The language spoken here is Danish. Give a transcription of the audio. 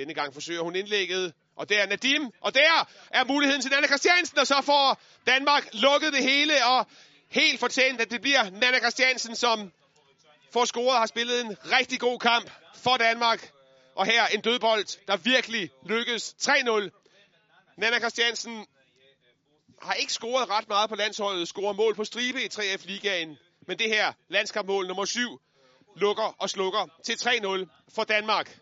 Denne gang forsøger hun indlægget, og der er Nadim, og der er muligheden til Nana Christiansen, og så får Danmark lukket det hele, og helt fortjent, at det bliver Nana Christiansen, som får scoret og har spillet en rigtig god kamp for Danmark. Og her en dødbold, der virkelig lykkes 3-0. Nana Christiansen har ikke scoret ret meget på landsholdet, scorer mål på stribe i 3F-ligaen. Men det her landskampmål nummer 7 lukker og slukker til 3-0 for Danmark.